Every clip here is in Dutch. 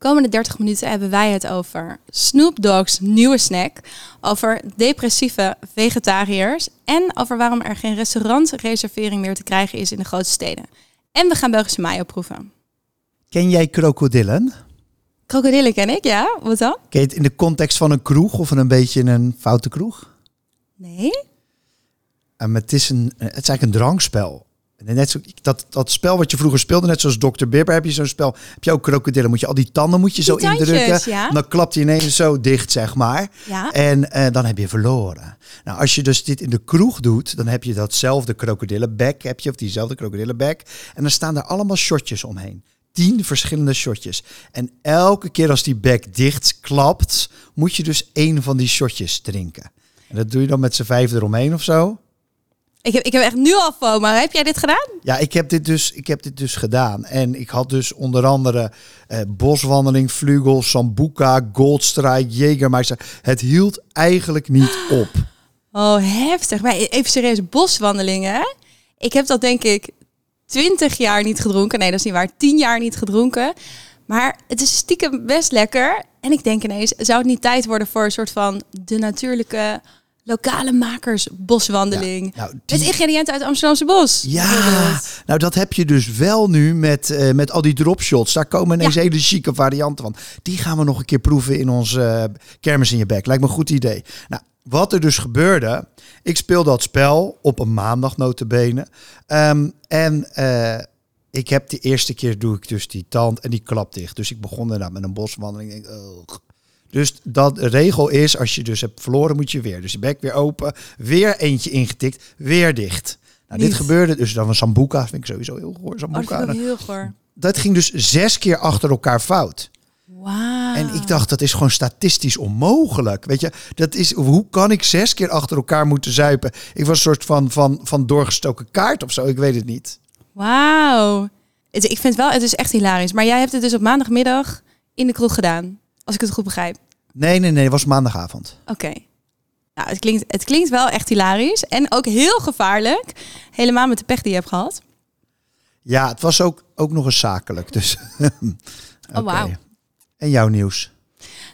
Komende 30 minuten hebben wij het over Snoop Dogg's nieuwe snack, over depressieve vegetariërs en over waarom er geen restaurantreservering meer te krijgen is in de grote steden. En we gaan Belgische mayo proeven. Ken jij krokodillen? Krokodillen ken ik, ja. Wat dan? Ken je het in de context van een kroeg of een beetje een foute kroeg? Nee? Um, het, is een, het is eigenlijk een drankspel. Net zo, dat, dat spel wat je vroeger speelde, net zoals Dr. Bibber, heb je zo'n spel. Heb je ook krokodillen? Moet je al die tanden moet je zo tandjes, indrukken. ja. Dan klapt hij ineens zo dicht, zeg maar. Ja. En eh, dan heb je verloren. Nou, als je dus dit in de kroeg doet, dan heb je datzelfde krokodillenbek, heb je, of diezelfde krokodillenbek. En dan staan er allemaal shotjes omheen. Tien verschillende shotjes. En elke keer als die bek dicht klapt, moet je dus één van die shotjes drinken. En dat doe je dan met z'n vijf eromheen of zo. Ik heb, ik heb echt nu al FOMO. Heb jij dit gedaan? Ja, ik heb dit dus, ik heb dit dus gedaan. En ik had dus onder andere eh, boswandeling, vlugel, sambuca, goldstrike, Jägermeister. Het hield eigenlijk niet op. Oh, heftig. Maar even serieus, boswandelingen. Ik heb dat denk ik 20 jaar niet gedronken. Nee, dat is niet waar. 10 jaar niet gedronken. Maar het is stiekem best lekker. En ik denk ineens, zou het niet tijd worden voor een soort van de natuurlijke lokale makers boswandeling? Ja, nou, die- Met ingrediënten uit Amsterdamse bos. Ja, nou dat heb je dus wel nu met, eh, met al die dropshots. Daar komen ineens Ja. hele chique varianten van. Die gaan we nog een keer proeven in onze eh, kermis in je bek. Lijkt me een goed idee. Nou, wat er dus gebeurde. Ik speel dat spel op een maandag notabene. Ehm, en eh, ik heb de eerste keer doe ik dus die tand en die klap dicht. Dus ik begon inderdaad met een boswandeling. Ik denk. Dus dat de regel is, als je dus hebt verloren, moet je weer. Dus je bek weer open, weer eentje ingetikt, weer dicht. Nou, dit gebeurde dus dan een sambuca, vind ik sowieso heel goor. Oh, dat Sambuca. ik ook heel goor. dat ging dus zes keer achter elkaar fout. Wauw. En ik dacht, dat is gewoon statistisch onmogelijk. Weet je, dat is, hoe kan ik zes keer achter elkaar moeten zuipen? Ik was een soort van, van, van doorgestoken kaart of zo, ik weet het niet. Wauw. Het, ik vind wel, het is echt hilarisch. Maar jij hebt het dus op maandagmiddag in de kroeg gedaan. Als ik het goed begrijp. Nee, nee, nee, het was maandagavond. Oké. Nou, het klinkt, het klinkt wel echt hilarisch. En ook heel gevaarlijk. Helemaal met de pech die je hebt gehad. Ja, het was ook, ook nog eens zakelijk. Dus. Oké. wauw. En jouw nieuws?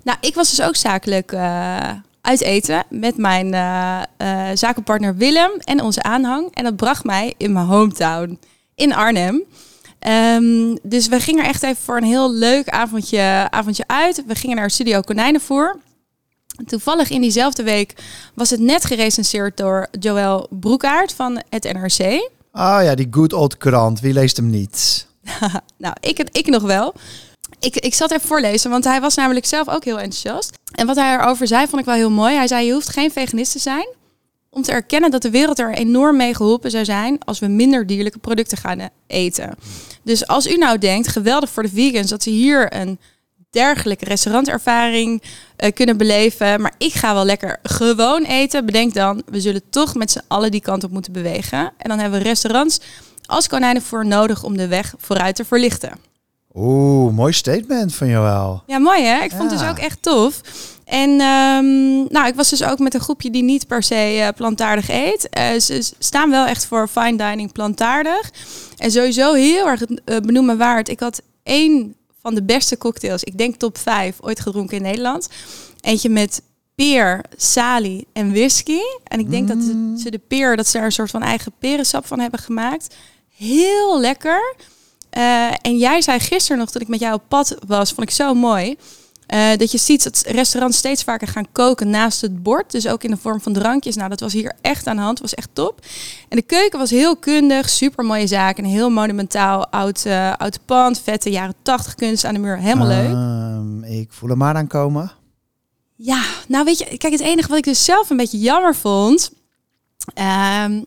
Nou, ik was dus ook zakelijk eh, uit eten met mijn eh, eh, zakenpartner Willem en onze aanhang. En dat bracht mij in mijn hometown in Arnhem. Ehm, dus we gingen er echt even voor een heel leuk avondje, avondje uit. We gingen naar Studio Konijnenvoer. Toevallig in diezelfde week was het net gerecenseerd door Joël Broekaert van het NRC. Ah ja, die good old krant. Wie leest hem niet? Nou, ik, ik nog wel. Ik, ik zat even voorlezen, want hij was namelijk zelf ook heel enthousiast. En wat hij erover zei, vond ik wel heel mooi. Hij zei, je hoeft geen veganist te zijn om te erkennen dat de wereld er enorm mee geholpen zou zijn als we minder dierlijke producten gaan eh, eten. Dus als u nou denkt, geweldig voor de vegans, dat ze hier een dergelijke restaurantervaring eh, kunnen beleven. Maar ik ga wel lekker gewoon eten. Bedenk dan, we zullen toch met z'n allen die kant op moeten bewegen. En dan hebben we restaurants als konijnenvoer nodig om de weg vooruit te verlichten. Oeh, mooi statement van Joël. Ja, mooi hè? Ik vond het dus ook echt tof. En ehm, nou, ik was dus ook met een groepje die niet per se eh, plantaardig eet. Eh, ze staan wel echt voor fine dining plantaardig. En sowieso heel erg eh, benoemen waard. Ik had één van de beste cocktails, ik denk top 5, ooit gedronken in Nederland. Eentje met peer, salie en whisky. En ik denk dat ze- ze de peer, dat ze er een soort van eigen perensap van hebben gemaakt. Heel lekker. En jij zei gisteren nog, dat ik met jou op pad was, vond ik zo mooi. Eh, dat je ziet dat restaurants steeds vaker gaan koken naast het bord. Dus ook in de vorm van drankjes. Nou, dat was hier echt aan de hand. was echt top. En de keuken was heel kundig. Super mooie zaak. Een heel monumentaal oud, eh, oud pand. Vette jaren 80 kunst aan de muur. Helemaal leuk. Ehm, ik voel hem maar aankomen. Ja, nou weet je, kijk, het enige wat ik dus zelf een beetje jammer vond. ehm,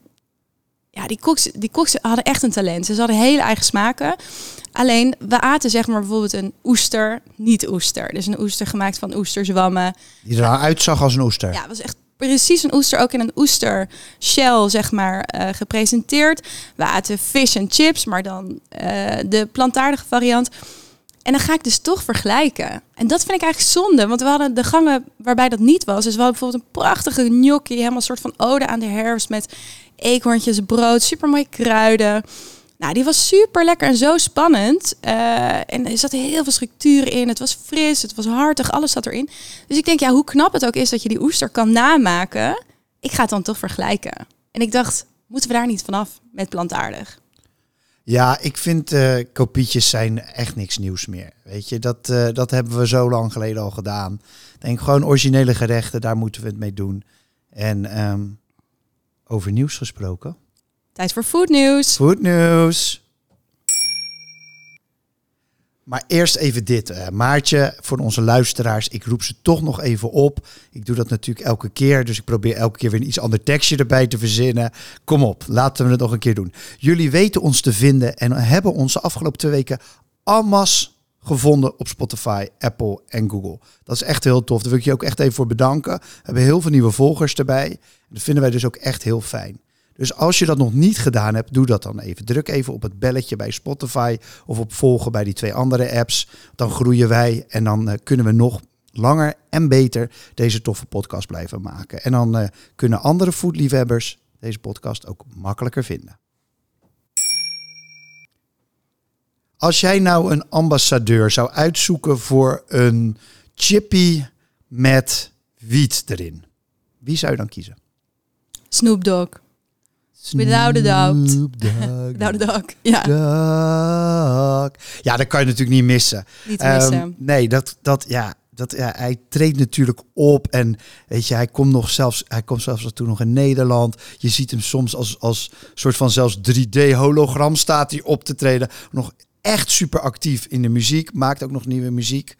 ja, die koks, die koks hadden echt een talent. Ze hadden hele eigen smaken. Alleen, we aten zeg maar bijvoorbeeld een oester, niet oester. Dus een oester gemaakt van oesterzwammen. Die er nou uitzag als een oester. Ja, het was echt precies een oester, ook in een oester shell, zeg maar, eh, gepresenteerd. We aten fish en chips, maar dan eh, de plantaardige variant. En dan ga ik dus toch vergelijken. En dat vind ik eigenlijk zonde, want we hadden de gangen waarbij dat niet was. Dus we hadden bijvoorbeeld een prachtige gnocchi, helemaal een soort van ode aan de herfst met eekhoorntjes, brood, super mooie kruiden. Nou, die was super lekker en zo spannend. Uh, en er zat heel veel structuur in. Het was fris, het was hartig, alles zat erin. Dus ik denk, ja, hoe knap het ook is dat je die oester kan namaken. Ik ga het dan toch vergelijken. En ik dacht, moeten we daar niet vanaf met plantaardig? Ja, ik vind uh, kopietjes zijn echt niks nieuws meer. Weet je, dat, uh, dat hebben we zo lang geleden al gedaan. Denk gewoon originele gerechten, daar moeten we het mee doen. En um, over nieuws gesproken. Tijd voor foodnieuws. Foodnieuws. Maar eerst even dit, uh, Maartje, voor onze luisteraars. Ik roep ze toch nog even op. Ik doe dat natuurlijk elke keer, dus ik probeer elke keer weer een iets ander tekstje erbij te verzinnen. Kom op, laten we het nog een keer doen. Jullie weten ons te vinden en hebben ons de afgelopen twee weken almas gevonden op Spotify, Apple en Google. Dat is echt heel tof. Daar wil ik je ook echt even voor bedanken. We hebben heel veel nieuwe volgers erbij. Dat vinden wij dus ook echt heel fijn. Dus als je dat nog niet gedaan hebt, doe dat dan even. Druk even op het belletje bij Spotify of op volgen bij die twee andere apps. Dan groeien wij en dan uh, kunnen we nog langer en beter deze toffe podcast blijven maken. En dan uh, kunnen andere foodliefhebbers deze podcast ook makkelijker vinden. Als jij nou een ambassadeur zou uitzoeken voor een chippy met wiet erin, wie zou je dan kiezen? Snoop Dogg. Without a doubt. Without a doubt. Ja. Dog. Ja, dat kan je natuurlijk niet missen. Niet missen. Um, nee, dat, dat, ja, dat, ja, hij treedt natuurlijk op en weet je, hij komt nog zelfs, hij komt zelfs toen nog in Nederland. Je ziet hem soms als, als soort van zelfs 3D hologram staat hij op te treden. Nog echt super actief in de muziek, maakt ook nog nieuwe muziek.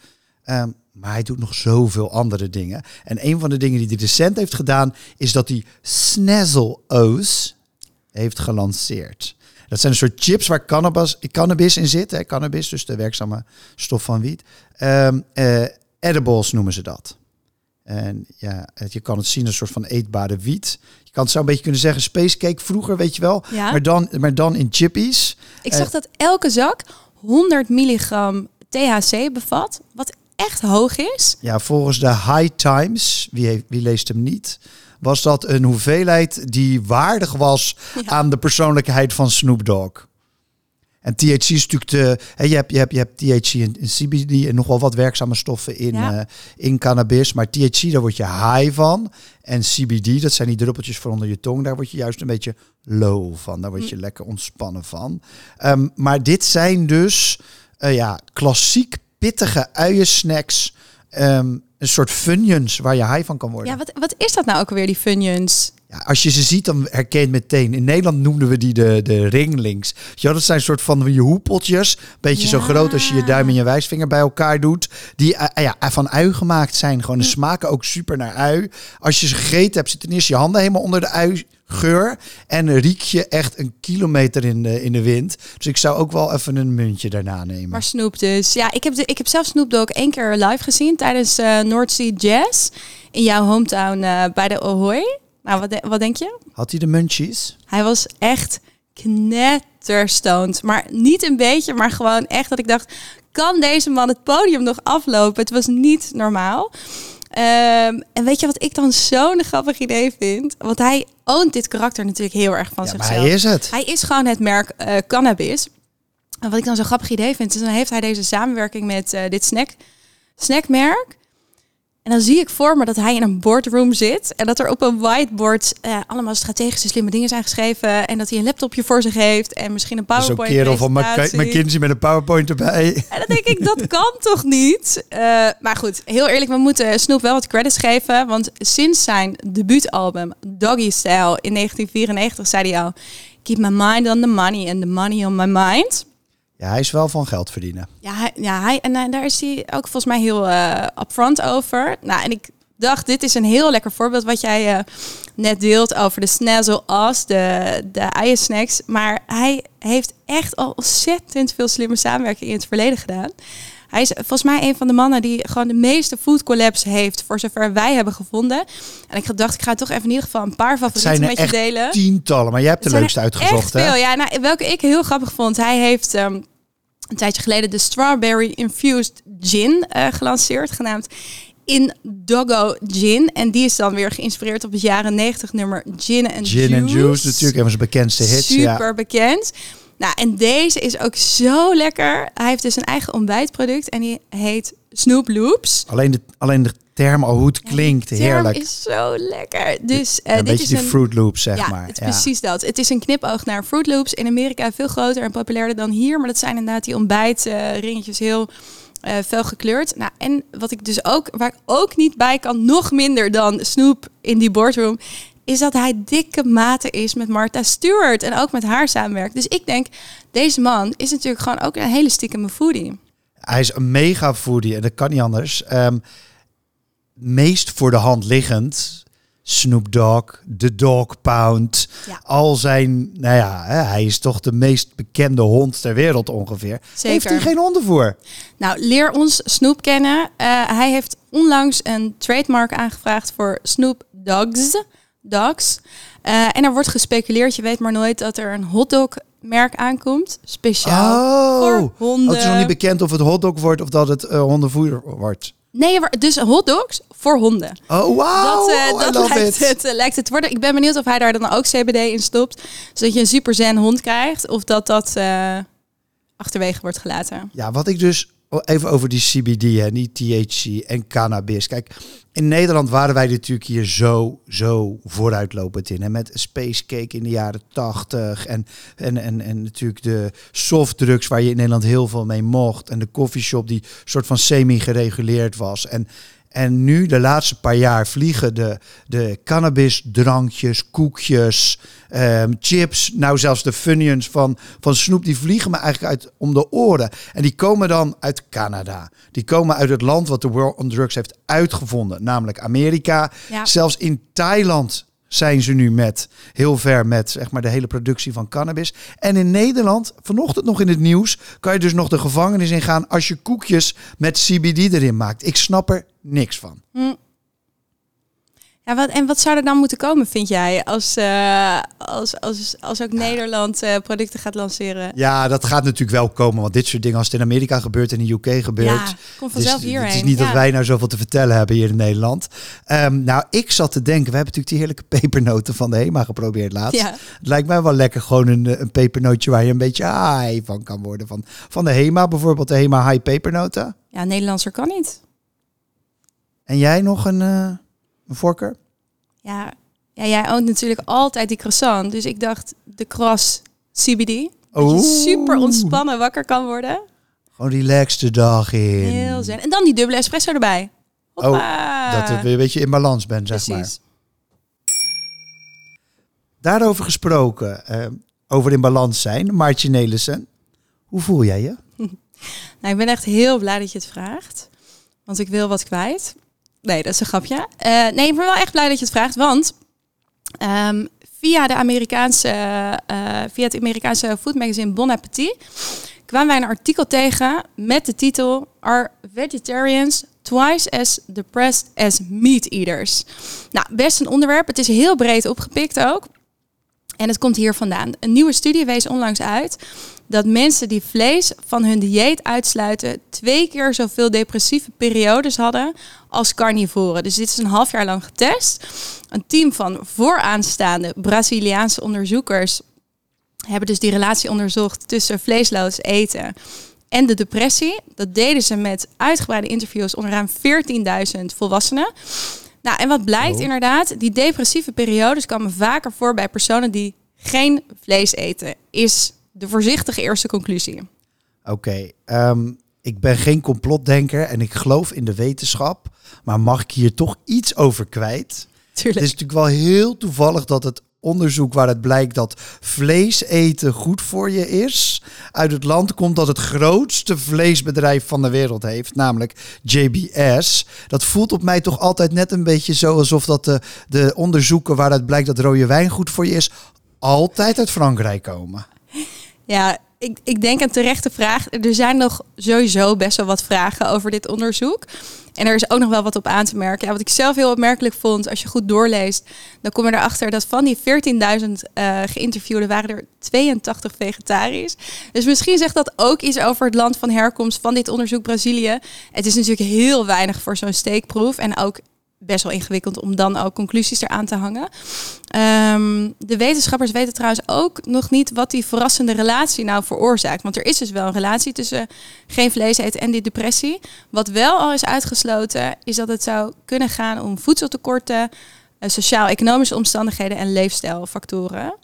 Um, maar hij doet nog zoveel andere dingen. En een van de dingen die hij recent heeft gedaan, is dat hij Snazzle O's heeft gelanceerd. Dat zijn een soort chips waar cannabis, cannabis in zit. Hè? Cannabis, dus de werkzame stof van wiet. Um, uh, edibles noemen ze dat. En ja, je kan het zien als een soort van eetbare wiet. Je kan het zo een beetje kunnen zeggen space cake vroeger, weet je wel. Ja. Maar, dan, maar dan in chippies. Ik zag uh, dat elke zak 100 milligram THC bevat. Wat echt hoog is. Ja, volgens de High Times, wie, heeft, wie leest hem niet, was dat een hoeveelheid die waardig was ja. aan de persoonlijkheid van Snoop Dogg. En THC is natuurlijk de. Hè, je, hebt, je, hebt, je hebt THC en, en CBD en nog wel wat werkzame stoffen in, ja. uh, in cannabis. Maar THC, daar word je high van. En CBD, dat zijn die druppeltjes voor onder je tong. Daar word je juist een beetje low van. Daar word je hm. lekker ontspannen van. Um, maar dit zijn dus uh, ja, klassiek pittige uiensnacks. Um, een soort funyuns waar je high van kan worden. Ja, wat, wat is dat nou ook alweer, die funyuns? Ja, als je ze ziet, dan herken je het meteen. In Nederland noemden we die de, de ringlings. Ja, dat zijn een soort van je hoepeltjes. Beetje ja. zo groot als je je duim en je wijsvinger bij elkaar doet. Die uh, ja, van ui gemaakt zijn. Gewoon de smaken ook super naar ui. Als je ze gegeten hebt, zitten eerst je handen helemaal onder de ui geur. En riek je echt een kilometer in de, in de wind. Dus ik zou ook wel even een muntje daarna nemen. Maar Snoop dus. Ja, ik heb, de, ik heb zelf Snoop Dogg één keer live gezien tijdens uh, North Sea Jazz. In jouw hometown uh, bij de Ahoy. Nou, wat, de, wat denk je? Had hij de munchies? Hij was echt knetterstoned. Maar niet een beetje, maar gewoon echt dat ik dacht... kan deze man het podium nog aflopen? Het was niet normaal. Um, en weet je wat ik dan zo'n grappig idee vind? Want hij oont dit karakter natuurlijk heel erg van ja, zichzelf. Maar hij is het. Hij is gewoon het merk uh, cannabis. En wat ik dan zo'n grappig idee vind, is dan heeft hij deze samenwerking met uh, dit snack, snackmerk. En dan zie ik voor me dat hij in een boardroom zit. En dat er op een whiteboard uh, allemaal strategische slimme dingen zijn geschreven. En dat hij een laptopje voor zich heeft. En misschien een PowerPoint. Zo'n kerel van McKinsey met een PowerPoint erbij. En dan denk ik, dat kan toch niet? Uh, maar goed, heel eerlijk, we moeten Snoop wel wat credits geven. Want sinds zijn debuutalbum Doggy Style in 1994 zei hij al... Keep my mind on the money and the money on my mind. Ja, hij is wel van geld verdienen. Ja, ja hij, en uh, daar is hij ook volgens mij heel uh, upfront over. Nou, en ik dacht, dit is een heel lekker voorbeeld wat jij uh, net deelt over de snazzle as, de, de eiersnacks. Maar hij heeft echt al ontzettend veel slimme samenwerking in het verleden gedaan. Hij is volgens mij een van de mannen die gewoon de meeste food collabs heeft, voor zover wij hebben gevonden. En ik dacht, ik ga toch even in ieder geval een paar favorieten met je delen. Tientallen, maar jij hebt de leukste uitgezocht. Echt veel, ja. Nou, welke ik heel grappig vond. Hij heeft um, een tijdje geleden de Strawberry Infused Gin uh, gelanceerd, genaamd in Doggo Gin. En die is dan weer geïnspireerd op het jaren 90 nummer Gin and Gin Juice. and Juice, natuurlijk een van zijn bekendste hits. Super ja. bekend. Nou, en deze is ook zo lekker. Hij heeft dus een eigen ontbijtproduct en die heet Snoop Loops. Alleen de, alleen de term al hoe het klinkt, ja, heerlijk. is zo lekker. Dus, uh, een dit beetje is die een, Fruit Loops, zeg ja, maar. Het is precies dat. Het is een knipoog naar Fruit Loops. In Amerika veel groter en populairder dan hier. Maar dat zijn inderdaad die ontbijtringetjes heel uh, fel gekleurd. Nou, en wat ik dus ook, waar ik ook niet bij kan, nog minder dan Snoop in die boardroom, is dat hij dikke mate is met Martha Stewart en ook met haar samenwerkt. Dus ik denk, deze man is natuurlijk gewoon ook een hele stiekeme foodie. Hij is een mega foodie en dat kan niet anders. Um, meest voor de hand liggend. Snoop Dogg, The Dog Pound. Ja. Al zijn, nou ja, hij is toch de meest bekende hond ter wereld ongeveer. Zeker. Heeft hij geen honden voor? Nou, leer ons Snoop kennen. Uh, hij heeft onlangs een trademark aangevraagd voor Snoop Dogs. Dogs. Uh, en er wordt gespeculeerd, je weet maar nooit, dat er een hotdog merk aankomt. Speciaal oh. voor honden. Het is nog niet bekend of het hotdog wordt of dat het uh, hondenvoer wordt. Nee, dus hotdogs voor honden. Oh, wow. Dat, uh, dat lijkt, het, lijkt het te worden. Ik ben benieuwd of hij daar dan ook CBD in stopt. Zodat je een super zen hond krijgt. Of dat dat achterwege wordt gelaten. Ja, wat ik dus... Even over die CBD, hè, niet THC en cannabis. Kijk, in Nederland waren wij natuurlijk hier zo, zo vooruitlopend in. Hè, met Space Cake in de jaren tachtig. En, en, en, en natuurlijk de softdrugs waar je in Nederland heel veel mee mocht. En de coffeeshop die soort van semi-gereguleerd was. En, en nu, de laatste paar jaar, vliegen de, de cannabisdrankjes, koekjes, um, chips, nou zelfs de Funyuns van, van Snoep, die vliegen me eigenlijk uit om de oren. En die komen dan uit Canada. Die komen uit het land wat de World on Drugs heeft uitgevonden, namelijk Amerika. Ja. Zelfs in Thailand zijn ze nu met heel ver met zeg maar de hele productie van cannabis. En in Nederland, vanochtend nog in het nieuws, kan je dus nog de gevangenis ingaan als je koekjes met CBD erin maakt. Ik snap er niks van. Hm. Ja, wat, en wat zou er dan moeten komen, vind jij, als, uh, als, als, als ook. Nederland uh, producten gaat lanceren? Ja, dat gaat natuurlijk wel komen, want dit soort dingen, als het in Amerika gebeurt en in de UK gebeurt, ja, komt vanzelf dus, hierheen. Het is niet ja. dat wij nou zoveel te vertellen hebben hier in Nederland. Um, nou, ik zat te denken, we hebben natuurlijk die heerlijke pepernoten van de HEMA geprobeerd laatst. Ja. Het lijkt mij wel lekker, gewoon een, een pepernootje waar je een beetje high van kan worden. Van, van de HEMA, bijvoorbeeld de HEMA High Pepernoten. Ja, Nederlandser kan niet. En jij nog een, uh, een voorkeur? Ja, ja, jij oont natuurlijk altijd die croissant. Dus ik dacht, de cross CBD. Dat je super ontspannen wakker kan worden. Gewoon relaxed de dag in. Heel zen. En dan die dubbele espresso erbij. Hoppa. Oh, dat het weer een beetje in balans bent, zeg Precies. maar. Daarover gesproken, uh, over in balans zijn. Maartje Nelissen, hoe voel jij je? nou, ik ben echt heel blij dat je het vraagt. Want ik wil wat kwijt. Nee, dat is een grapje. Uh, nee, ik ben wel echt blij dat je het vraagt, want um, via, de Amerikaanse, uh, via het Amerikaanse food magazine Bon Appetit kwamen wij een artikel tegen met de titel Are Vegetarians Twice as Depressed as Meat Eaters? Nou, best een onderwerp. Het is heel breed opgepikt ook. En het komt hier vandaan. Een nieuwe studie wees onlangs uit dat mensen die vlees van hun dieet uitsluiten twee keer zoveel depressieve periodes hadden als carnivoren. Dus dit is een half jaar lang getest. Een team van vooraanstaande Braziliaanse onderzoekers hebben dus die relatie onderzocht tussen vleesloos eten en de depressie. Dat deden ze met uitgebreide interviews onder ruim 14.000 volwassenen. Nou, en wat blijkt oh. inderdaad, die depressieve periodes komen vaker voor bij personen die geen vlees eten. Is de voorzichtige eerste conclusie. Oké, okay, um, ik ben geen complotdenker en ik geloof in de wetenschap. Maar mag ik hier toch iets over kwijt? Tuurlijk. Het is natuurlijk wel heel toevallig dat het onderzoek waaruit blijkt dat vlees eten goed voor je is, uit het land komt dat het grootste vleesbedrijf van de wereld heeft, namelijk JBS. Dat voelt op mij toch altijd net een beetje zo alsof dat de, de onderzoeken waaruit blijkt dat rode wijn goed voor je is, altijd uit Frankrijk komen. Ja, ik, ik denk een terechte vraag. Er zijn nog sowieso best wel wat vragen over dit onderzoek. En er is ook nog wel wat op aan te merken. Ja, wat ik zelf heel opmerkelijk vond, als je goed doorleest, dan kom je erachter dat van die 14.000 uh, geïnterviewden waren er 82 vegetarisch. Dus misschien zegt dat ook iets over het land van herkomst van dit onderzoek Brazilië. Het is natuurlijk heel weinig voor zo'n steekproef en ook best wel ingewikkeld om dan ook conclusies eraan te hangen. Um, de wetenschappers weten trouwens ook nog niet wat die verrassende relatie nou veroorzaakt. Want er is dus wel een relatie tussen geen vlees eten en die depressie. Wat wel al is uitgesloten, is dat het zou kunnen gaan om voedseltekorten, uh, sociaal-economische omstandigheden en leefstijlfactoren.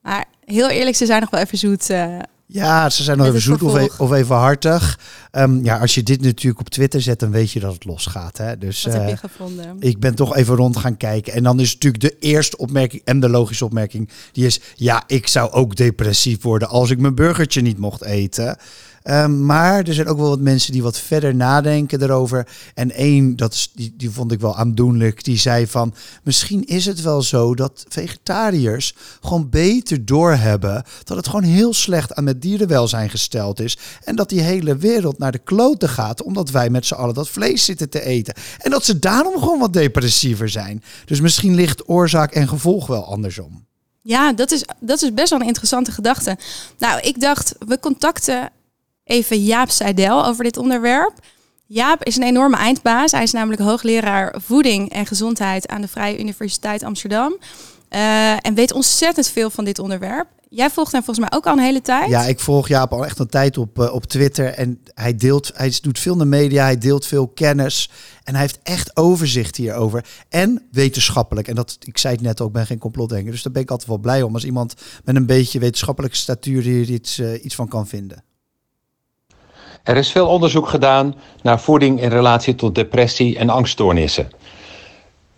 Maar heel eerlijk, ze zijn nog wel even zoet. Uh, ja, ze zijn nog even zoet of, e- of, even hartig. Um, ja, als je dit natuurlijk op Twitter zet, dan weet je dat het losgaat. Hè? Dus, Wat uh, heb je gevonden? Ik ben toch even rond gaan kijken. En dan is natuurlijk de eerste opmerking en de logische opmerking. Die is, ja, ik zou ook depressief worden als ik mijn burgertje niet mocht eten. Um, maar er zijn ook wel wat mensen die wat verder nadenken erover. En één, dat is, die, die vond ik wel aandoenlijk, die zei van... misschien is het wel zo dat vegetariërs gewoon beter doorhebben... dat het gewoon heel slecht aan het dierenwelzijn gesteld is... en dat die hele wereld naar de kloten gaat... omdat wij met z'n allen dat vlees zitten te eten. En dat ze daarom gewoon wat depressiever zijn. Dus misschien ligt oorzaak en gevolg wel andersom. Ja, dat is, dat is best wel een interessante gedachte. Nou, ik dacht, we contacten even Jaap Seidel over dit onderwerp. Jaap is een enorme eindbaas. Hij is namelijk hoogleraar voeding en gezondheid aan de Vrije Universiteit Amsterdam. Uh, en weet ontzettend veel van dit onderwerp. Jij volgt hem volgens mij ook al een hele tijd. Ja, ik volg Jaap al echt een tijd op, uh, op Twitter. En hij, deelt, hij doet veel in de media, hij deelt veel kennis. En hij heeft echt overzicht hierover. En wetenschappelijk. En dat, ik zei het net ook, ik ben geen complotdenker. Dus daar ben ik altijd wel blij om. Als iemand met een beetje wetenschappelijke statuur hier iets, uh, iets van kan vinden. Er is veel onderzoek gedaan naar voeding in relatie tot depressie en angststoornissen.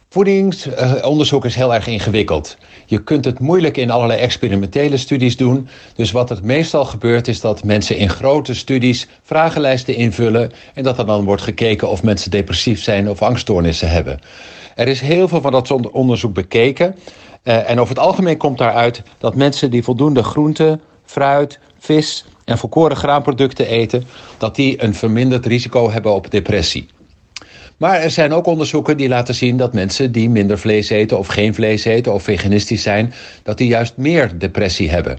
Voedingsonderzoek is heel erg ingewikkeld. Je kunt het moeilijk in allerlei experimentele studies doen. Dus wat er meestal gebeurt is dat mensen in grote studies vragenlijsten invullen en dat er dan wordt gekeken of mensen depressief zijn of angststoornissen hebben. Er is heel veel van dat onderzoek bekeken. Uh, en over het algemeen komt daaruit dat mensen die voldoende groente, fruit, vis en volkoren graanproducten eten, dat die een verminderd risico hebben op depressie. Maar er zijn ook onderzoeken die laten zien dat mensen die minder vlees eten of geen vlees eten of veganistisch zijn, dat die juist meer depressie hebben.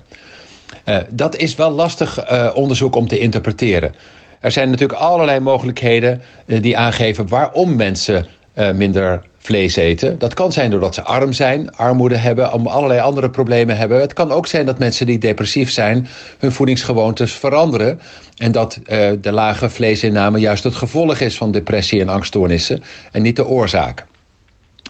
Uh, dat is wel lastig uh, onderzoek om te interpreteren. Er zijn natuurlijk allerlei mogelijkheden uh, die aangeven waarom mensen minder vlees eten. Dat kan zijn doordat ze arm zijn, armoede hebben, allerlei andere problemen hebben. Het kan ook zijn dat mensen die depressief zijn hun voedingsgewoontes veranderen en dat uh, de lage vleesinname juist het gevolg is van depressie en angststoornissen en niet de oorzaak.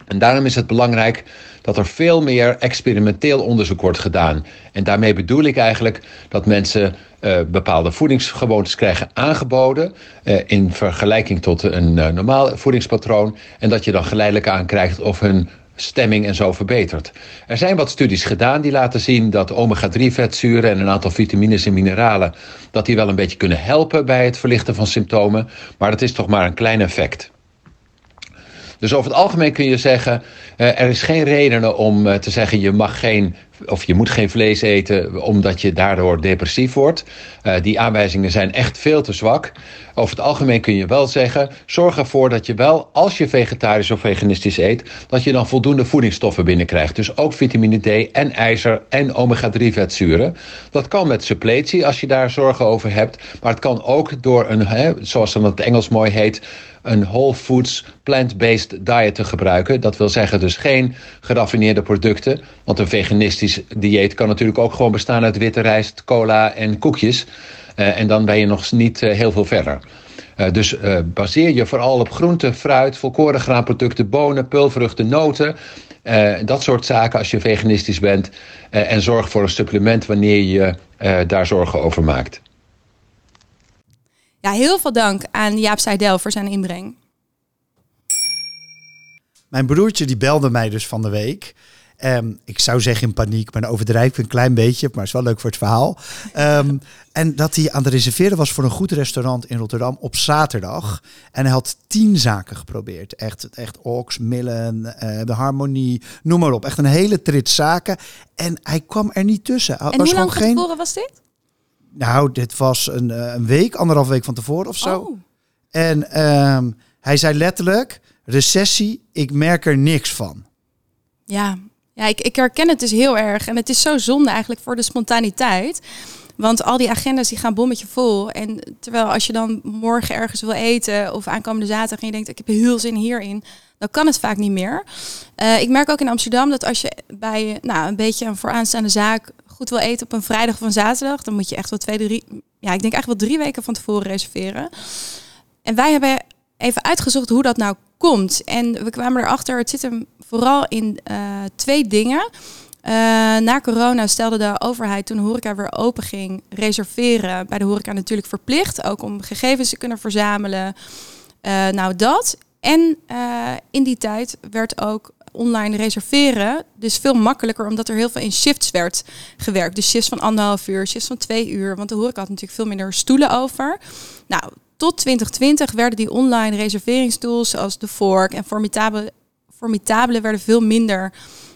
En daarom is het belangrijk dat er veel meer experimenteel onderzoek wordt gedaan. En daarmee bedoel ik eigenlijk dat mensen uh, bepaalde voedingsgewoontes krijgen aangeboden uh, in vergelijking tot een uh, normaal voedingspatroon. En dat je dan geleidelijk aankrijgt of hun stemming en zo verbetert. Er zijn wat studies gedaan die laten zien dat omega-3 vetzuren en een aantal vitamines en mineralen dat die wel een beetje kunnen helpen bij het verlichten van symptomen, maar dat is toch maar een klein effect. Dus over het algemeen kun je zeggen, uh, er is geen reden om uh, te zeggen je mag geen of je moet geen vlees eten omdat je daardoor depressief wordt. Uh, die aanwijzingen zijn echt veel te zwak. Over het algemeen kun je wel zeggen, zorg ervoor dat je wel, als je vegetarisch of veganistisch eet, dat je dan voldoende voedingsstoffen binnenkrijgt. Dus ook vitamine D en ijzer en omega-3 vetzuren. Dat kan met suppletie als je daar zorgen over hebt, maar het kan ook door een, hè, zoals het Engels mooi heet, een whole foods plant-based diet te gebruiken. Dat wil zeggen dus geen geraffineerde producten. Want een veganistisch dieet kan natuurlijk ook gewoon bestaan uit witte rijst, cola en koekjes. Uh, en dan ben je nog niet uh, heel veel verder. Uh, dus baseer je vooral op groente, fruit, volkoren graanproducten, bonen, pulvruchten, noten. dat soort zaken als je veganistisch bent. en zorg voor een supplement wanneer je daar zorgen over maakt. Ja, heel veel dank aan Jaap Seidel voor zijn inbreng. Mijn broertje die belde mij dus van de week. Ehm, ik zou zeggen in paniek, maar overdrijf ik een klein beetje, maar het is wel leuk voor het verhaal. Ehm, en dat hij aan het reserveren was voor een goed restaurant in Rotterdam op zaterdag. En hij had tien zaken geprobeerd. Echt, echt Ox, Millen, eh, de Harmonie, noem maar op. Echt een hele trit zaken. En hij kwam er niet tussen. Hij En was hoe lang geen. tevoren was dit? Nou, dit was een, eh, een week, anderhalf week van tevoren of zo. Oh. En ehm, hij zei letterlijk: recessie, ik merk er niks van. Ja, ja ik, ik herken het dus heel erg. En het is zo zonde eigenlijk voor de spontaniteit. Want al die agenda's die gaan bommetje vol. En terwijl als je dan morgen ergens wil eten of aankomende zaterdag en je denkt ik heb heel zin hierin, dan kan het vaak niet meer. Eh, ik merk ook in Amsterdam dat als je bij nou, een beetje een vooraanstaande zaak goed wil eten op een vrijdag of een zaterdag, dan moet je echt wel twee, drie, ja, ik denk eigenlijk wel drie weken van tevoren reserveren. En wij hebben even uitgezocht hoe dat nou komt. En we kwamen erachter, het zit hem vooral in eh, twee dingen. Eh, na corona stelde de overheid toen de horeca weer open ging, reserveren bij de horeca natuurlijk verplicht. Ook om gegevens te kunnen verzamelen. Eh, nou dat. En in die tijd werd ook online reserveren dus veel makkelijker omdat er heel veel in shifts werd gewerkt. Dus shifts van anderhalf uur, shifts van twee uur. Want de horeca had natuurlijk veel minder stoelen over. Nou, tot 2020 werden die online reserveringstools zoals de Fork en Formidable, Formidable werden veel minder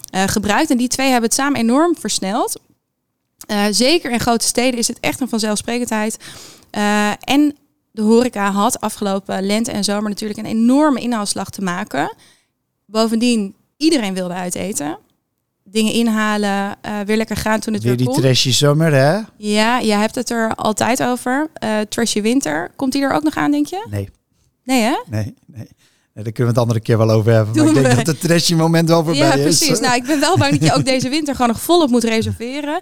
eh, gebruikt. En die twee hebben het samen enorm versneld. Eh, zeker in grote steden is het echt een vanzelfsprekendheid. Eh, en de horeca had afgelopen lente en zomer natuurlijk een enorme inhaalslag te maken. Bovendien, iedereen wilde uit eten. Dingen inhalen, eh, weer lekker gaan toen het Weer weer, die kon. trashy zomer, hè? Ja, je hebt het er altijd over. Trashy Winter. Komt die er ook nog aan, denk je? Nee, Nee, hè? nee, nee. Daar kunnen we het andere keer wel over hebben. Doen maar ik denk we. dat het trashy moment wel voorbij Ja, is. precies. Nou, ik ben wel bang dat je ook deze winter gewoon nog volop moet reserveren.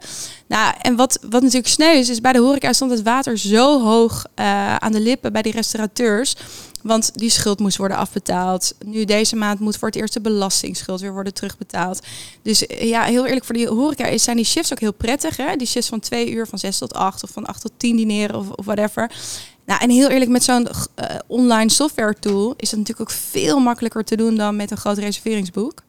Nou, en wat, wat natuurlijk sneu is, is bij de horeca stond het water zo hoog eh, aan de lippen bij die restaurateurs. Want die schuld moest worden afbetaald. Nu deze maand moet voor het eerst de belastingsschuld weer worden terugbetaald. Dus eh, ja, heel eerlijk, voor die horeca is, zijn die shifts ook heel prettig. Hè? Die shifts van twee uur, van zes tot acht of van acht tot tien dineren of, of whatever. Nou, en heel eerlijk, met zo'n eh, online software tool is het natuurlijk ook veel makkelijker te doen dan met een groot reserveringsboek.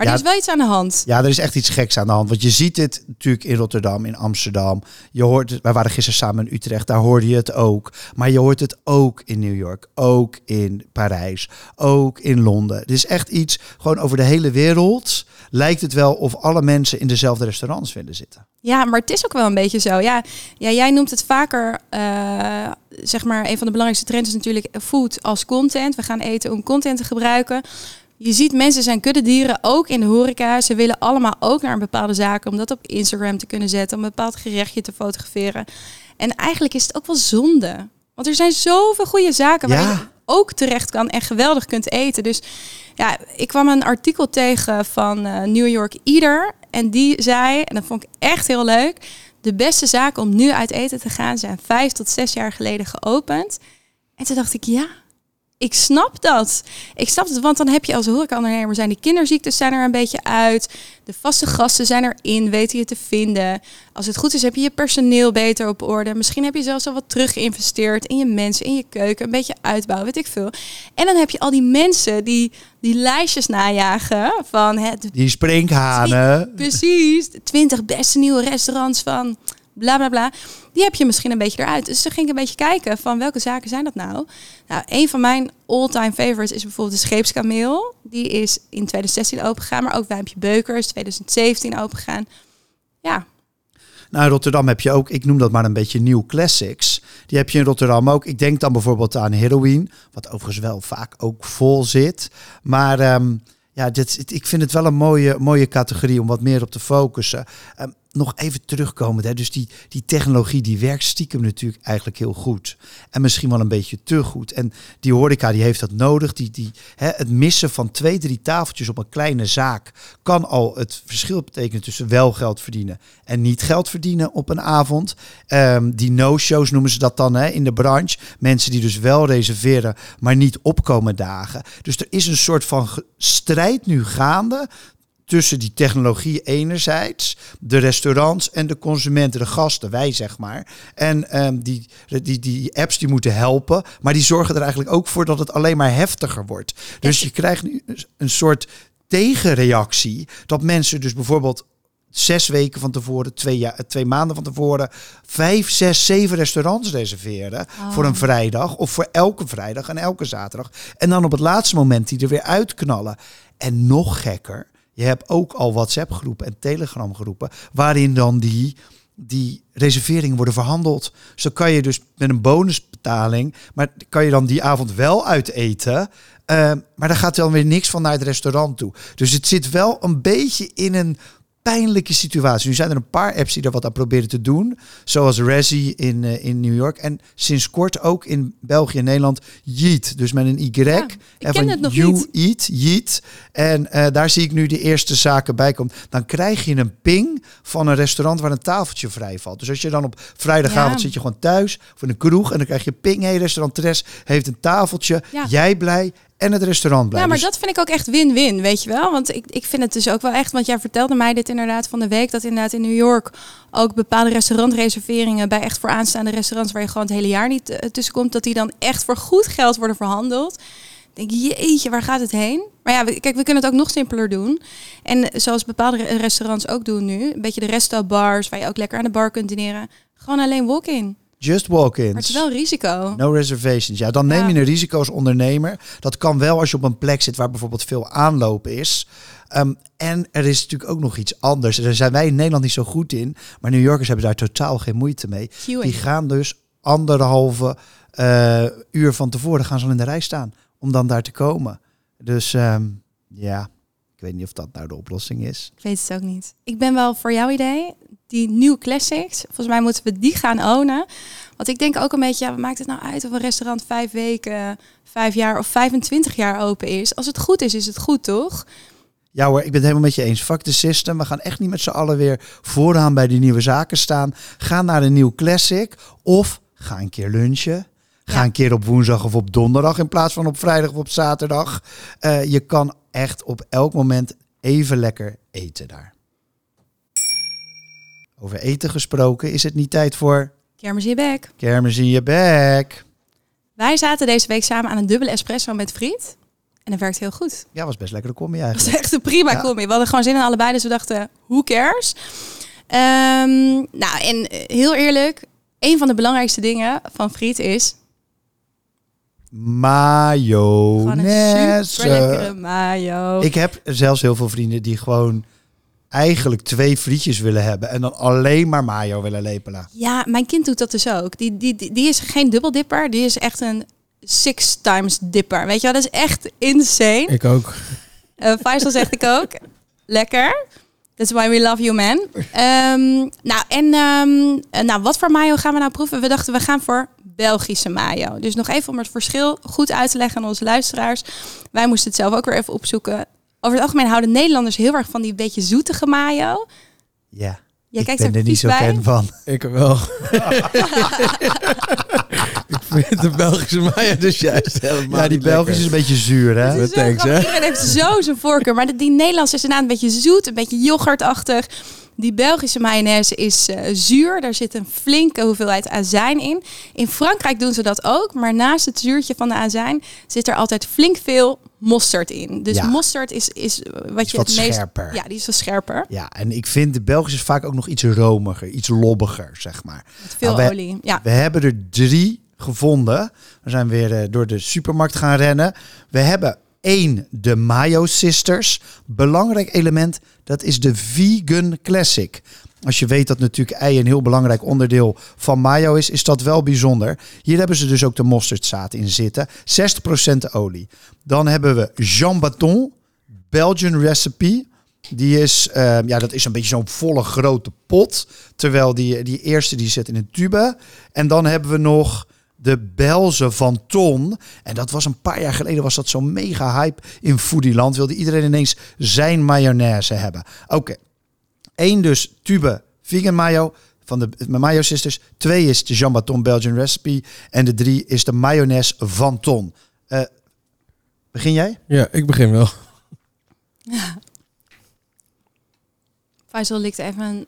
Maar Ja, er is wel iets aan de hand. Ja, er is echt iets geks aan de hand. Want je ziet dit natuurlijk in Rotterdam, in Amsterdam. Je hoort het, wij waren gisteren samen in Utrecht, daar hoorde je het ook. Maar je hoort het ook in New York, ook in Parijs, ook in Londen. Het is echt iets, gewoon over de hele wereld lijkt het wel of alle mensen in dezelfde restaurants willen zitten. Ja, maar het is ook wel een beetje zo. Ja, ja jij noemt het vaker, eh, zeg maar, een van de belangrijkste trends is natuurlijk food als content. We gaan eten om content te gebruiken. Je ziet mensen zijn kuddedieren, ook in de horeca. Ze willen allemaal ook naar een bepaalde zaken om dat op Instagram te kunnen zetten, om een bepaald gerechtje te fotograferen. En eigenlijk is het ook wel zonde. Want er zijn zoveel goede zaken waar Ja. je ook terecht kan en geweldig kunt eten. Dus ja, ik kwam een artikel tegen van eh, New York Eater. En die zei, en dat vond ik echt heel leuk. De beste zaken om nu uit eten te gaan zijn vijf tot zes jaar geleden geopend. En toen dacht ik, ja, ik snap dat. Ik snap het, want dan heb je als horecaondernemer zijn die kinderziektes zijn er een beetje uit. De vaste gasten zijn erin, weten je te vinden. Als het goed is, heb je je personeel beter op orde. Misschien heb je zelfs al wat terug geïnvesteerd in je mensen, in je keuken, een beetje uitbouwen, weet ik veel. En dan heb je al die mensen die die lijstjes najagen van het Die sprinkhanen. Precies, de 20 beste nieuwe restaurants van bla bla bla. Die heb je misschien een beetje eruit. Dus toen ging ik een beetje kijken van welke zaken zijn dat nou? Nou, een van mijn all-time favorites is bijvoorbeeld de Scheepskameel. Die is in 2016 opengegaan, maar ook Wijmpje Beukers 2017 opengegaan. Ja, Nou, Rotterdam heb je ook, ik noem dat maar een beetje nieuw classics. Die heb je in Rotterdam ook. Ik denk dan bijvoorbeeld aan Heroin, wat overigens wel vaak ook vol zit. Maar ehm, ja, dit, ik vind het wel een mooie, mooie categorie om wat meer op te focussen. Ehm, nog even terugkomen. Hè? Dus die, die technologie die werkt stiekem natuurlijk eigenlijk heel goed. En misschien wel een beetje te goed. En die horeca die heeft dat nodig. Die, die, hè, het missen van twee, drie tafeltjes op een kleine zaak kan al het verschil betekenen tussen wel geld verdienen en niet geld verdienen op een avond. Ehm, die no-shows noemen ze dat dan hè, in de branche. Mensen die dus wel reserveren, maar niet opkomen dagen. Dus er is een soort van strijd nu gaande tussen die technologie enerzijds, de restaurants en de consumenten, de gasten, wij zeg maar. En ehm, die, die, die apps die moeten helpen, maar die zorgen er eigenlijk ook voor dat het alleen maar heftiger wordt. Dus je krijgt nu een soort tegenreactie. Dat mensen dus bijvoorbeeld zes weken van tevoren, twee, ja, twee maanden van tevoren, vijf, zes, zeven restaurants reserveren Oh. voor een vrijdag of voor elke vrijdag en elke zaterdag. En dan op het laatste moment die er weer uitknallen. En nog gekker, je hebt ook al WhatsApp groepen en Telegram groepen waarin dan die, die reserveringen worden verhandeld. Zo kan je dus met een bonusbetaling, maar kan je dan die avond wel uiteten. Eh, maar daar gaat dan weer niks van naar het restaurant toe. Dus het zit wel een beetje in een pijnlijke situatie. Nu zijn er een paar apps die er wat aan proberen te doen. Zoals Resi in, eh, in New York. En sinds kort ook in België en Nederland Yeet. Dus met een Y. en van you niet. Eat, Yeet. En eh, daar zie ik nu de eerste zaken bij komen. Dan krijg je een ping van een restaurant waar een tafeltje vrij valt. Dus als je dan op vrijdagavond Ja. zit je gewoon thuis voor een kroeg. En dan krijg je ping. Hey, restaurant Tres heeft een tafeltje. Ja. Jij blij en het restaurant blij. Ja, maar Dus dat vind ik ook echt win-win, weet je wel? Want ik, ik vind het dus ook wel echt, want jij vertelde mij dit inderdaad van de week, dat inderdaad in New York ook bepaalde restaurantreserveringen bij echt vooraanstaande restaurants waar je gewoon het hele jaar niet eh, tussen komt, dat die dan echt voor goed geld worden verhandeld. Ik denk, jeetje, waar gaat het heen? Maar ja, we- kijk, we kunnen het ook nog simpeler doen. En zoals bepaalde re- restaurants ook doen nu, een beetje de restaurantbars, waar je ook lekker aan de bar kunt dineren. Gewoon alleen walk-in. Just walk-ins. Maar het is wel een risico. No reservations. Ja, dan neem je een risico als ondernemer. Dat kan wel als je op een plek zit waar bijvoorbeeld veel aanloop is. Ehm, en er is natuurlijk ook nog iets anders. Daar zijn wij in Nederland niet zo goed in. Maar New Yorkers hebben daar totaal geen moeite mee. Queuing. Die gaan dus anderhalve eh, uur van tevoren gaan ze al in de rij staan. Om dan daar te komen. Dus ehm, ja, ik weet niet of dat nou de oplossing is. Ik weet het ook niet. Ik ben wel voor jouw idee. Die nieuwe classics. Volgens mij moeten we die gaan ownen. Want ik denk ook een beetje, ja, wat maakt het nou uit of een restaurant vijf weken, vijf jaar of 25 jaar open is? Als het goed is, is het goed, toch? Ja hoor, ik ben het helemaal met je eens. Fuck the system. We gaan echt niet met z'n allen weer vooraan bij die nieuwe zaken staan. Ga naar een nieuw classic. Of ga een keer lunchen. Ga Ja. een keer op woensdag of op donderdag in plaats van op vrijdag of op zaterdag. Eh, je kan echt op elk moment even lekker eten daar. Over eten gesproken, is het niet tijd voor Kermis in je bek. kermis in je bek? Wij zaten deze week samen aan een dubbele espresso met friet. En dat werkt heel goed. Ja, was best lekker combi Dat is eigenlijk. echt een prima Ja. combi. We hadden gewoon zin in allebei, dus we dachten, who cares? Ehm, nou, en heel eerlijk, een van de belangrijkste dingen van friet is Mayonaise. mayo. Ik heb zelfs heel veel vrienden die gewoon eigenlijk twee frietjes willen hebben en dan alleen maar mayo willen lepelen. Ja, mijn kind doet dat dus ook. Die, die, die, die is geen dubbeldipper, die is echt een six times dipper. Weet je wel, dat is echt insane. Ik ook. Eh Faisal zegt ik ook. Lekker. That's why we love you, man. Ehm, nou, en ehm, eh, nou, wat voor mayo gaan we nou proeven? We dachten, we gaan voor Belgische mayo. Dus nog even om het verschil goed uit te leggen aan onze luisteraars. Wij moesten het zelf ook weer even opzoeken. Over het algemeen houden Nederlanders heel erg van die beetje zoetige mayo. Ja, Jij ik kijkt ben er er niet zo bij. fan van. Ik wel. ik vind de Belgische mayo dus juist helemaal Ja, die Belgische is een beetje zuur, hè? Het is zo Thanks, hè? Iedereen heeft zo zijn voorkeur. Maar die Nederlandse is inderdaad een beetje zoet, een beetje yoghurtachtig. Die Belgische mayonaise is eh, zuur. Daar zit een flinke hoeveelheid azijn in. In Frankrijk doen ze dat ook. Maar naast het zuurtje van de azijn zit er altijd flink veel mosterd in. Dus Ja. mosterd is, is wat Is je wat het meest... scherper. Ja, die is wat scherper. Ja, en ik vind de Belgische vaak ook nog iets romiger, iets lobbiger, zeg maar. Met veel Nou, we- olie. Ja. We hebben er drie gevonden. We zijn weer eh, door de supermarkt gaan rennen. We hebben één, de Mayo Sisters. Belangrijk element, dat is de Vegan Classic. Als je weet dat natuurlijk ei een heel belangrijk onderdeel van mayo is, is dat wel bijzonder. Hier hebben ze dus ook de mosterdzaad in zitten. 60% olie. Dan hebben we Jean Baton, Belgian Recipe. Die is, eh, ja, dat is een beetje zo'n volle grote pot. Terwijl die, die eerste die zit in een tube. En dan hebben we nog de Belze van Ton. En dat was een paar jaar geleden was dat zo'n mega hype in Foodieland. Wilde iedereen ineens zijn mayonaise hebben. Oké. Eén dus tube vegan mayo van de Mayo Sisters. Twee is de Jean Baton Belgian Recipe. En de drie is de mayonaise van Ton. Eh, begin jij? Ja, ik begin wel. Faisal likt even een...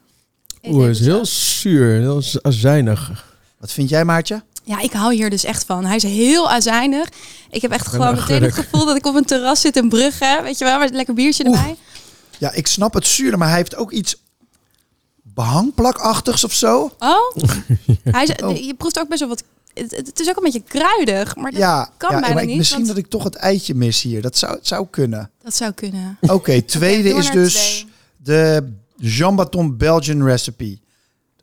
Oeh, het is heel zuur, heel azijnig. Wat vind jij, Maartje? Ja, ik hou hier dus echt van. Hij is heel azijnig. Ik heb echt gewoon meteen het gevoel dat ik op een terras zit in Brugge. Weet je wel, met een lekker biertje Oeh. erbij. Ja, ik snap het zure, maar hij heeft ook iets behangplakachtigs of zo. Oh, hij is, Oh. je proeft ook best wel wat... Het, het is ook een beetje kruidig, maar dat ja, kan ja, bijna maar ik- niet. misschien want dat ik toch het eitje mis hier. Dat zou, het zou kunnen. Dat zou kunnen. Oké, tweede is dus twee. de Jean Baton Belgian Recipe.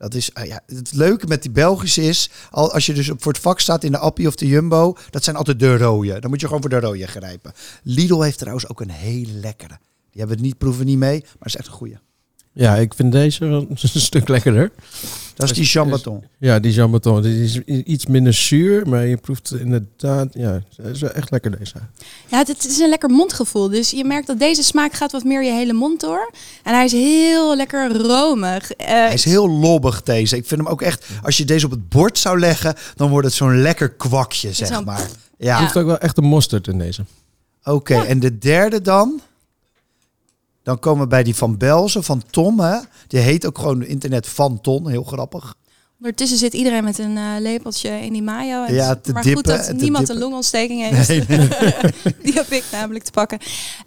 Dat is, ah ja, het leuke met die Belgische is, al als je dus voor het vak staat in de Appie of de Jumbo, dat zijn altijd de rode. Dan moet je gewoon voor de rode grijpen. Lidl heeft trouwens ook een hele lekkere. Die hebben we niet, proeven niet mee, maar is echt een goeie. Ja, ik vind deze een stuk lekkerder. Dat is die Jean Baton. Ja, die Jambaton. Die is iets minder zuur, maar je proeft inderdaad... Ja, het is wel echt lekker deze. Ja, het, is een lekker mondgevoel. Dus je merkt dat deze smaak gaat wat meer je hele mond door. En hij is heel lekker romig. Eh, Hij is heel lobbig deze. Ik vind hem ook echt, als je deze op het bord zou leggen, dan wordt het zo'n lekker kwakje, zeg maar. Je Ja, proeft ook wel echt een mosterd in deze. Oké, en de derde dan? Dan komen we bij die van Belzen, van Tom. Hè? Die heet ook gewoon internet Van Ton, heel grappig. Ondertussen zit iedereen met een eh, lepeltje in die mayo. En Ja, te maar dippen, goed dat te niemand dippen. een longontsteking heeft. die heb ik namelijk te pakken.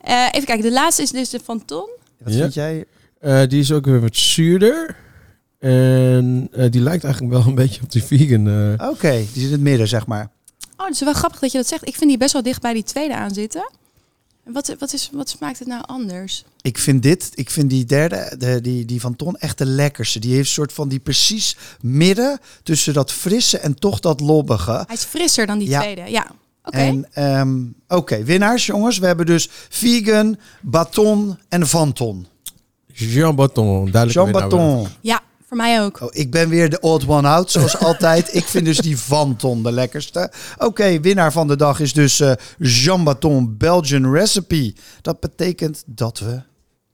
Eh, even kijken, de laatste is dus de Van Ton. Wat Ja. vind jij? Eh, die is ook weer wat zuurder. En eh, die lijkt eigenlijk wel een beetje op die vegan. eh. Oké, die zit in het midden, zeg maar. Oh, het is wel grappig dat je dat zegt. Ik vind die best wel dicht bij die tweede aan zitten. Wat, wat, is, wat smaakt het nou anders? Ik vind dit, ik vind die derde, de, die, die van Ton, echt de lekkerste. Die heeft een soort van die precies midden tussen dat frisse en toch dat lobbige. Hij is frisser dan die Ja. tweede. Ja, oké. En ehm, oké, winnaars jongens. We hebben dus vegan, baton en van ton. Jean Baton, duidelijk. Jean. Baton. Ja, voor mij ook. Oh, ik ben weer de odd one out, zoals altijd. Ik vind dus die Van Ton de lekkerste. Oké, winnaar van de dag is dus eh, Jean Baton Belgian Recipe. Dat betekent dat we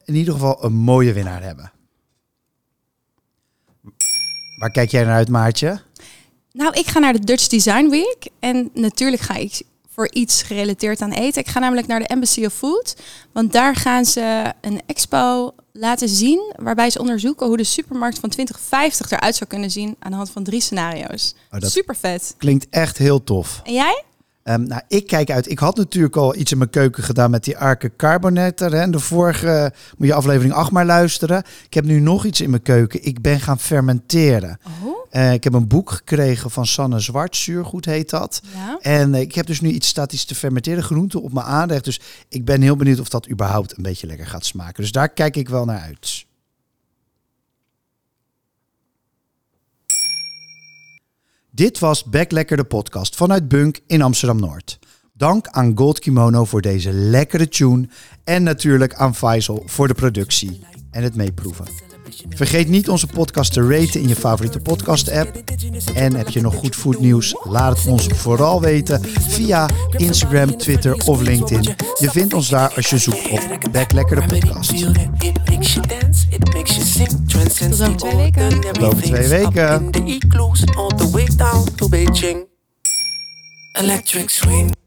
in ieder geval een mooie winnaar hebben. Waar kijk jij naar uit, Maartje? Nou, ik ga naar de Dutch Design Week. En natuurlijk ga ik voor iets gerelateerd aan eten. Ik ga namelijk naar de Embassy of Food. Want daar gaan ze een expo laten zien. Waarbij ze onderzoeken hoe de supermarkt van 2050 eruit zou kunnen zien. Aan de hand van drie scenario's. Oh, dat- Super vet. Klinkt echt heel tof. En jij? Ehm, nou, ik kijk uit. Ik had natuurlijk al iets in mijn keuken gedaan met die Arke Carbonetter. Hè. De vorige moet je aflevering 8 maar luisteren. Ik heb nu nog iets in mijn keuken. Ik ben gaan fermenteren. Oh, Eh, ik heb een boek gekregen van Sanne Zwart, Zuurgoed heet dat. ja. En eh, ik heb dus nu iets statisch te fermenteren, groenten op mijn aanrecht. Dus ik ben heel benieuwd of dat überhaupt een beetje lekker gaat smaken. Dus daar kijk ik wel naar uit. Dit was Back Lekker de podcast vanuit Bunk in Amsterdam-Noord. Dank aan Gold Kimono voor deze lekkere tune. En natuurlijk aan Faisal voor de productie en het meeproeven. Vergeet niet onze podcast te raten in je favoriete podcast-app. En heb je nog goed foodnieuws? Laat het ons vooral weten via Instagram, Twitter of LinkedIn. Je vindt ons daar als je zoekt op Back Lekker de podcast. Tot over twee weken. Tot over twee weken. Electric swing.